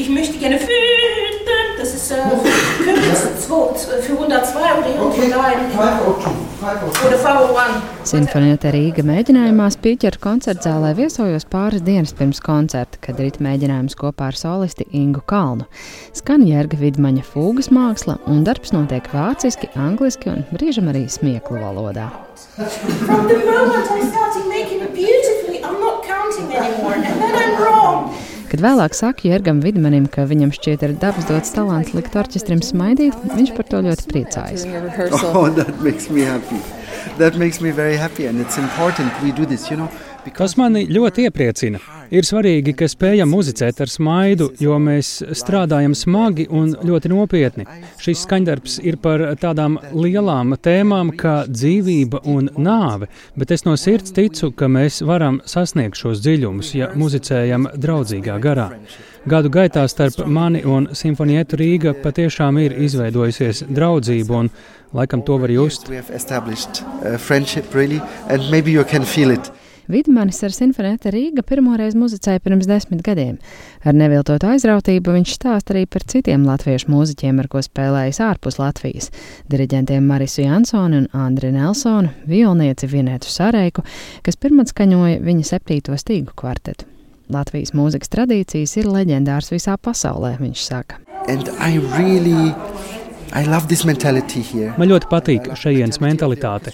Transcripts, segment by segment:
Ich möchte gerne finden. Das ist äh, Königs 402 oder irgendwo da. Oder 501. Sinfonieta Rīga mēģinājumā Spīķera koncertzālē viesojos pāris dienas pirms koncerta, kad rīt mēģinājums kopā ar solisti Ingu Kalnu. Skan Jērga Vidmaņa fūgas māksla un darbs notiek vāciski, angliski un brīžam arī smieklu valodā. From the moment I started making it beautifully, I'm not counting anymore, and then I'm wrong. Kad vēlāk saku Jērgam Vidmanim, ka viņam šķiet ir dabas dots talants likt orķestrim smaidīt, viņš par to ļoti priecājas. Oh, that makes me happy. That makes me very happy, and it's important we do this, you know. Tas mani ļoti iepriecina. Ir svarīgi, ka spējam muzicēt ar smaidu, jo mēs strādājam smagi un ļoti nopietni. Šis skaņdarbs ir par tādām lielām tēmām kā dzīvība un nāve, bet es no sirds ticu, ka mēs varam sasniegt šos dziļumus, ja muzicējam draudzīgā garā. Gadu gaitā starp mani un Simfonietu Rīga patiešām ir izveidojusies draudzība, un laikam to var just. Vidmanis ar Sinfonēta Rīga pirmoreiz muzicēja pirms desmit gadiem. Ar neviltotu aizrautību viņš stāsta arī par citiem latviešu mūziķiem, ar ko spēlējis ārpus Latvijas - diriģentiem Marisu Jansonu un Andri Nelsonu, violnieci Vienētu Sareiku, kas pirmatskaņoja viņa septīto stīgu kvartetu. Latvijas mūzikas tradīcijas ir leģendārs visā pasaulē, viņš saka. And I really Man ļoti patīk šejienes mentalitāte,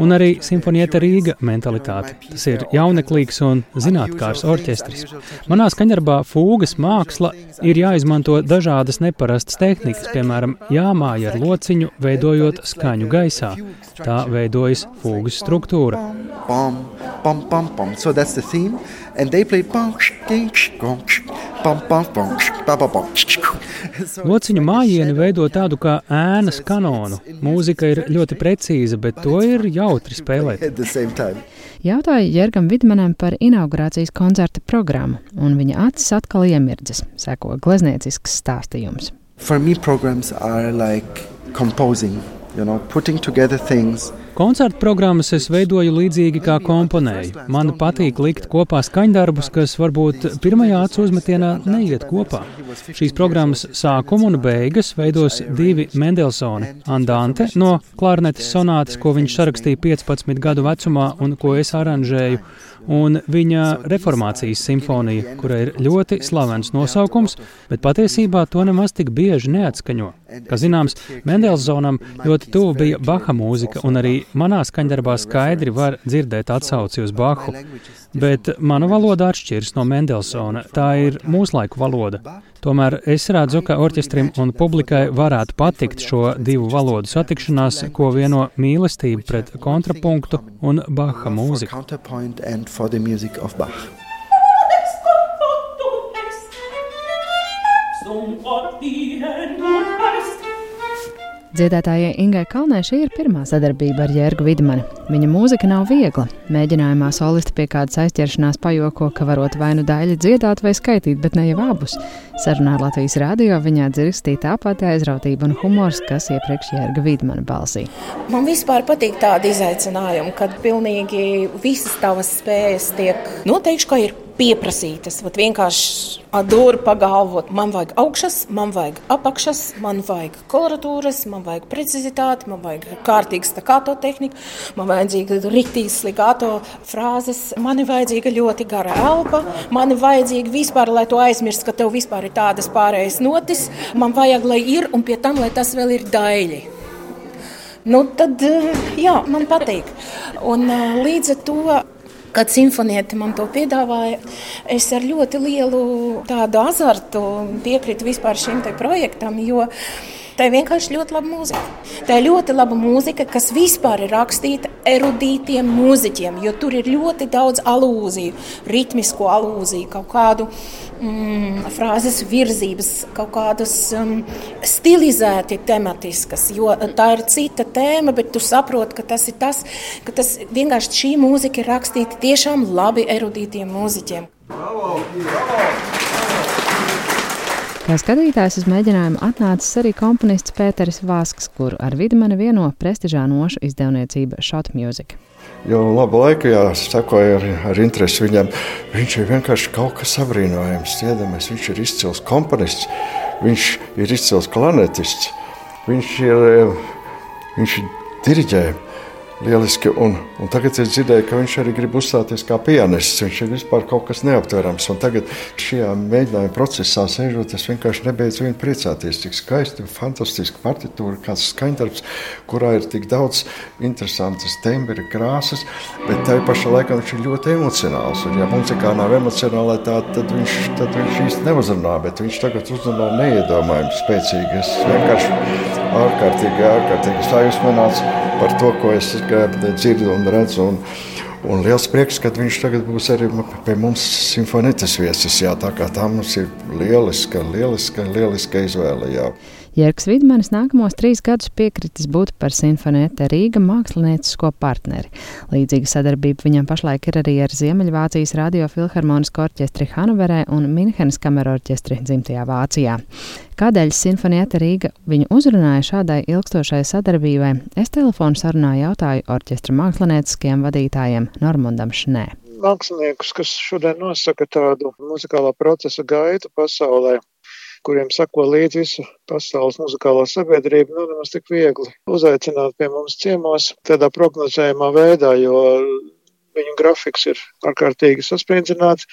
un arī Simfonieta Rīga mentalitāte. Tas ir jauneklīgs un zinātnākārs orķestris. Manā skaņdarbā fūgas māksla ir jāizmanto dažādas neparastas tehnikas, piemēram, jāmāja ar lociņu, veidojot skaņu gaisā. Tā veidojas fūgas struktūra. Bum, bum, bum, bum. So that's the theme, and they play bum, bum, bum, bum, bum. Lociņu mājieni veido tādu kā ēnas kanonu. Mūzika ir ļoti precīza, bet to ir jautri spēlēt. At the same time. Jautāju Jērgam Vidmanam par inaugurācijas koncerta programmu, un viņa acis atkal iemirdzas, seko glezniecisks stāstījums. For me, programs are like composing, you know, putting together things. Koncertu programmas es veidoju līdzīgi kā komponēju. Man patīk likt kopā skaņdarbus, kas varbūt pirmajā acu uzmetienā neiet kopā. Šīs programmas sākumu un beigas veidos divi Mendelsoni - Andante no klarnetes sonātes, ko viņš sarakstīja 15 gadu vecumā un ko es aranžēju, un viņa reformācijas simfonija, kura ir ļoti slavens nosaukums, bet patiesībā to nemaz tik bieži neatskaņo. Kā zināms, Mendelsonam ļoti tuvu bija Baha mūzika, un arī manā skaņdarbā skaidri var dzirdēt atsauci uz Bahu. Bet mana valoda atšķiras no Mendelsona. Tā ir mūslaiku valoda. Tomēr es redzu, ka orķestrim un publikai varētu patikt šo divu valodu satikšanās, ko vieno mīlestība pret kontrapunktu un Baha mūziku. Counterpoint and for Dziedātājai Ingai Kalnē šī ir pirmā sadarbība ar Jērgu Vidmani. Viņa mūzika nav viegla. Mēģinājumā solisti pie kādas aizķeršanās pajoko, ka varot vai nu daļu dziedāt vai skaitīt, bet ne jau abus. Sarunā ar Latvijas rādio viņā dzirdīja tā pati aizrautība un humors, kas iepriekš Jērga Vidmana balsī. Man vispār patīk tādi izaicinājumi, kad pilnīgi visas tavas spējas tiek noteikti, ka ir pieprasītas. Vat vienkārši ar dūri pagalvot, man vajag augšas, man vajag apakšas, man vajag koloratūras, man vajag precizitāti, man vajag kārtīgu stakāto tehniku, man vajadzīga rīktīgas ligāto frāzes, man ir vajadzīga ļoti gara elpa, man ir vajadzīga vispār, lai tu aizmirst, ka tev vispār ir tādas pārējas notis, man vajag, lai ir, un pie tam, lai tas vēl ir daļi. Nu, tad, jā, man patīk. Un līdz ar to Kad simfonieti man to piedāvāja, es ar ļoti lielu tādu azartu piekritu vispār šim projektam, jo tā ir vienkārši ļoti laba mūzika. Tā ir ļoti laba mūzika, kas vispār ir rakstīta erudītiem mūziķiem, jo tur ir ļoti daudz alūziju, ritmisko alūziju, kaut kādu mm, frāzes virzības, kaut kādas um, stilizēti tematiskas, jo tā ir cita tēma, bet tu saproti, ka tas ir tas, ka tas vienkārši šī mūzika ir rakstīta tiešām labi erudītiem mūziķiem. Bravo, bravo. Kā skatītājs uz mēģinājumu atnācis arī komponists Pēteris Vāsks, kuru ar Vidmani vieno prestižā nošu izdevniecība Shot Music. Jau labu laiku sekoju ar, ar interesi viņam. Viņš ir vienkārši kaut kas apbrīnojams. Dziedamais, viņš ir izcils komponists, viņš ir izcils klarnetists, viņš ir, viņš ir diriģējis lieliski. Un, un tagad es dzirdēju, ka viņš arī grib uzstāties kā pianists. Viņš ir vispār kaut kas neaptverams. Un tagad šajā mēģinājuma procesā sēžot, es vienkārši nebeidzu vien priecāties. Cik skaisti, fantastiski partitūra, kāds skaņdarbs, kurā ir tik daudz interesantas tembri, krāsas, bet tajā pašā laikā viņš ir ļoti emocionāls. Un, ja muzikā nav emocionāla, tad, tad, viņš, tad viņš īsti neuzrunā, bet viņš tagad uzrunā neiedomājami spēcīgi. Es vienkārši ārkārtīgi, ārkārtīgi sajūsmināts par to, ko es dzirdu un redzu. Un, Un liels prieks, ka viņš tagad būs arī pie mums simfonietes viesis. Jā, tā kā tā mums ir lieliska, lieliska, lieliska izvēle. Jā. Jērgs Vidmanis nākamos trīs gadus piekritis būt par Sinfonēta Rīga māksliniecisko partneri. Līdzīga sadarbība viņam pašlaik ir arī ar Ziemeļvācijas radiofilharmonisko orķestri Hanoverē un Minhenes kamerorķestri dzimtajā Vācijā. Kādēļ Sinfonieta Rīga viņu uzrunāja šādai ilgstošai sadarbībai, es telefonu sarunā jautāju orķestra mākslinieckajiem vadītājiem Normundam Šnē. Māksliniekus, kas šodien nosaka tādu muzikālā procesa gaitu pasaulē, kuriem sako līdzi visu pasaules muzikālo sabiedrību, nav nemaz tik viegli uzaicināt pie mums ciemos. Tādā prognozējumā veidā, jo grafiks ir ārkārtīgi sasprindzināts.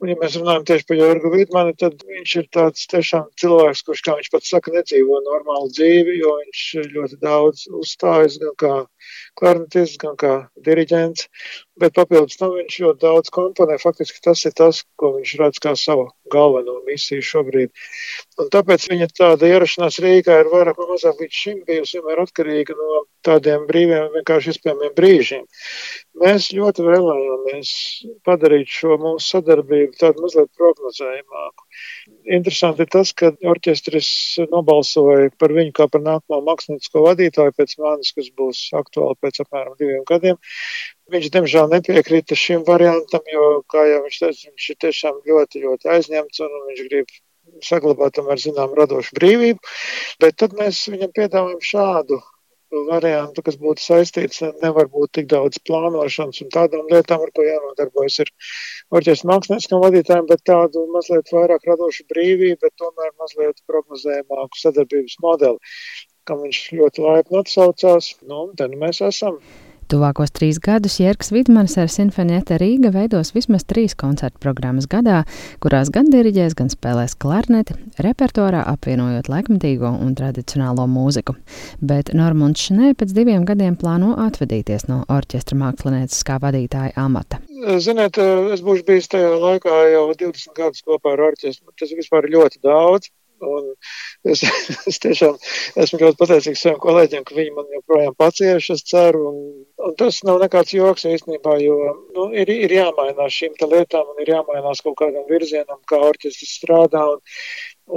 Un, ja mēs runājam tieši par Jorgu Vidmani, tad viņš ir tāds tiešām cilvēks, kurš, kā viņš pats saka, nedzīvo normālu dzīvi, jo viņš ļoti daudz uzstājas gan kā klarnetists, gan kā diriģents, bet papildus tam viņš ļoti daudz komponē. Faktiski tas ir tas, ko viņš redz kā savu galveno misiju šobrīd. Un tāpēc viņa tāda ierašanās Rīgā ir vairāk vai mazāk līdz šim bijusi vienmēr atkarīga no tādiem brīviem, vienkārši iespējamiem brīžiem. Mēs ļoti vēlējāmies padarīt šo mūsu sadarbību tādu mazliet prognozējumāku. Interesanti ir tas, ka orķestris nobalsoja par viņu kā par nākamo māksliniecisko vadītāju pēc manis, kas būs aktuāli pēc apmēram diviem gadiem. Viņš, diemžēl, nepiekrita šim variantam, jo, kā jau viņš teica, viņš ir tiešām ļoti, ļoti aizņemts un viņš grib saglabāt tomēr zinām radošu brīvību. Bet tad mēs viņam piedāvājam šādu variantu, kas būtu saistīts nevar būt tik daudz plānošanas un tādām lietām, ar ko jānodarbojas ir orķestra mākslinieckam vadītājiem, bet tādu mazliet vairāk radošu brīvību, bet tomēr mazliet prognozējumāku sadarbības modeli, kam viņš ļoti laipni atsaucās. Nu, un te nu mēs esam. Tuvākos trīs gadus Jērgs Vidmanis ar Sinfonieta Rīga veidos vismaz trīs koncertu programmas gadā, kurās gan diriģēs, gan spēlēs klarneti, repertuārā apvienojot laikmetīgo un tradicionālo mūziku. Bet Normunds Šnē pēc diviem gadiem plāno atvadīties no orķestra mākslinieces kā vadītāja amata. Ziniet, es būšu bijis tajā laikā jau 20 gadus kopā ar orķestru. Tas vispār ir ļoti daudz. Un es, es tiešām esmu ļoti pateicīgs saviem kolēģiem, ka viņi man joprojām pacieši, es ceru. Un, un tas nav nekāds joks īstenībā, jo nu, ir, ir jāmainās šīm lietām un ir jāmainās kaut kādam virzienam, kā orķestris strādā. Un,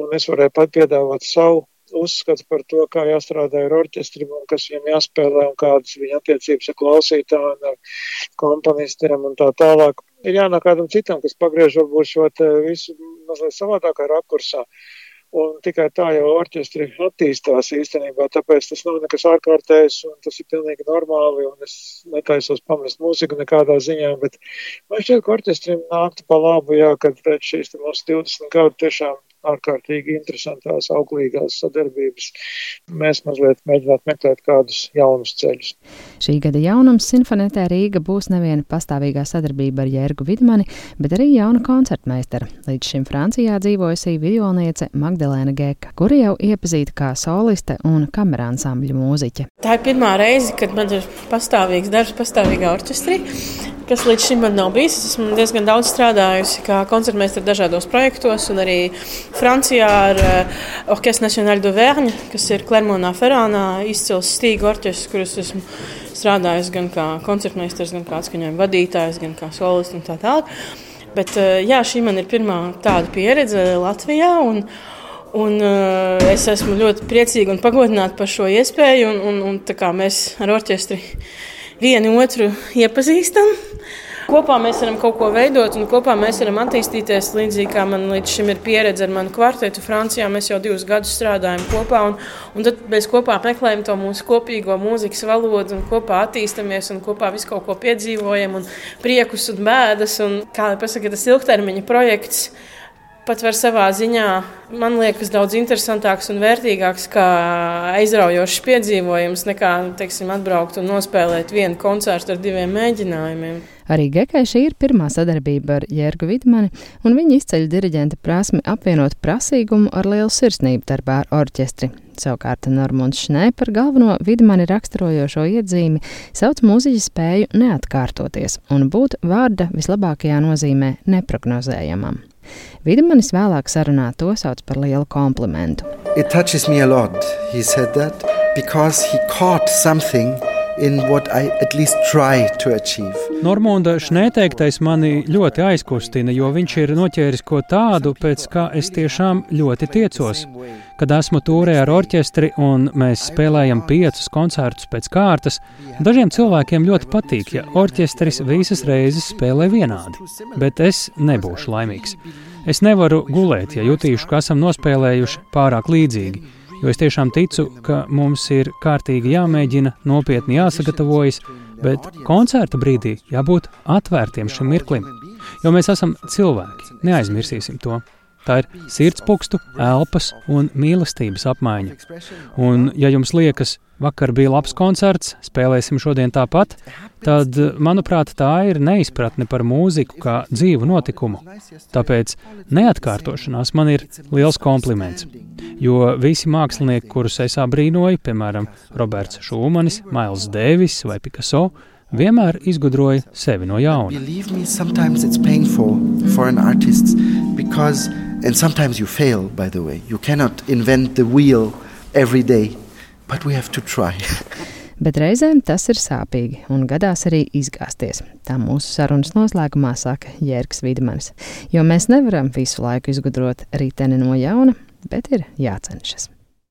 un es varēju pat piedāvāt savu uzskats par to, kā jāstrādā ar orķestriem un kas viņam jāspēlē un kādas viņa attiecības ar klausītājiem, ar komponistiem un tā tālāk. Ir jānāk kādam citam, kas pagriež varbūt šo visu mazliet savādākā rakursā. Un tikai tā jau orķestri attīstās īstenībā, tāpēc tas nav nekas ārkārtējs un tas ir pilnīgi normāli. Un es netaisos pamest mūziku nekādā ziņā, bet man šķiet, ka orķestrim nāktu pa labu, jā, kad pēc šīs mūsu 20 gadu tiešām ārkārtīgi interesantās, auglīgās sadarbības, mēs mazliet mēģināt meklēt kādus jaunus ceļus. Šī gada jaunums Sinfonētē Rīga būs neviena pastāvīgā sadarbība ar Jērgu Vidmani, bet arī jauna koncertmeistara. Līdz šim Francijā dzīvojusī violniece Magdalēna Geka, kura jau iepazīta kā soliste un kamerānsambļu mūziķe. Tā ir pirmā reize, kad man ir pastāvīgs darbs pastāvīgā orķestrī kas līdz šim man nav bijis. Es esmu diezgan daudz strādājusi kā koncertmeistara dažādos projektos, un arī Francijā ar uh, Orchestre National de Vergne, kas ir Klermonā Ferānā, izcils stīgu orķestris, kurus esmu strādājusi gan kā koncertmeistars, gan kā atskaņojuma vadītājs, gan kā solists un tā tālāk. Bet uh, jā, šī man ir pirmā tāda pieredze Latvijā. Un, Un, uh, es esmu ļoti priecīga un pagodināta par šo iespēju. Un, un, un, mēs ar orķestri vienu otru iepazīstam. kopā mēs varam kaut ko veidot un kopā mēs varam attīstīties. Līdzīgi kā man līdz šim ir pieredze ar manu kvartetu Francijā, mēs jau divus gadus strādājam kopā. Un, un tad mēs kopā meklējam to mūsu kopīgo mūzikas valodu un kopā attīstāmies un kopā visu kaut ko piedzīvojam un priekus un bēdas. Un, kā jau pasaka, tas ilgtermiņa projekts pat var savā ziņā, man liekas, daudz interesantāks un vērtīgāks kā aizraujošs piedzīvojums, nekā teiksim, atbraukt un nospēlēt vienu koncertu ar diviem mēģinājumiem. Arī Gekai šī ir pirmā sadarbība ar Jērgu Vidmani, un viņa izceļ diriģenta prasmi apvienot prasīgumu ar lielu sirsnību darbā ar orķestri. Savukārt Normons Šnē par galveno Vidmani raksturojošo iedzīmi sauc mūziķa spēju neatkārtoties un būt vārda vislabākajā nozīmē neprognozējamam. Vidmanis vēlāk sarunā to sauc par lielu komplimentu. It touches me a lot, he said that, because he caught something Normunda šnēteiktais mani ļoti aizkustina, jo viņš ir noķēris ko tādu, pēc kā es tiešām ļoti tiecos. Kad esmu tūrē ar orķestri un mēs spēlējam piecus koncertus pēc kārtas, dažiem cilvēkiem ļoti patīk, ja orķestris visas reizes spēlē vienādi, bet es nebūšu laimīgs. Es nevaru gulēt, ja jutīšu, ka esam nospēlējuši pārāk līdzīgi, jo es tiešām ticu, ka mums ir kārtīgi jāmēģina, nopietni jāsagatavojas, bet koncerta brīdī jābūt atvērtiem šim mirklim, jo mēs esam cilvēki, neaizmirsīsim to. Tā ir sirdspūkstu, elpas un mīlestības apmaiņa. Un, ja jums liekas, vakar bija labs koncerts, spēlēsim šodien tāpat, tad, manuprāt, tā ir neizpratne par mūziku kā dzīvu notikumu. Tāpēc neatkārtošanās man ir liels kompliments. Jo visi mākslinieki, kurus es abrīnoju, piemēram, Roberts Šūmanis, Mails Dēvis vai Picasso, vienmēr izgudroja sevi no jauna. And sometimes you fail, by the way. You cannot invent the wheel every day, but we have to try. Bet reizēm tas ir sāpīgi un gadās arī izgāzties. Tā mūsu sarunas noslēgumā saka Jērgs Vidmanis. Jo mēs nevaram visu laiku izgudrot riteni no jauna, bet ir jācenšas.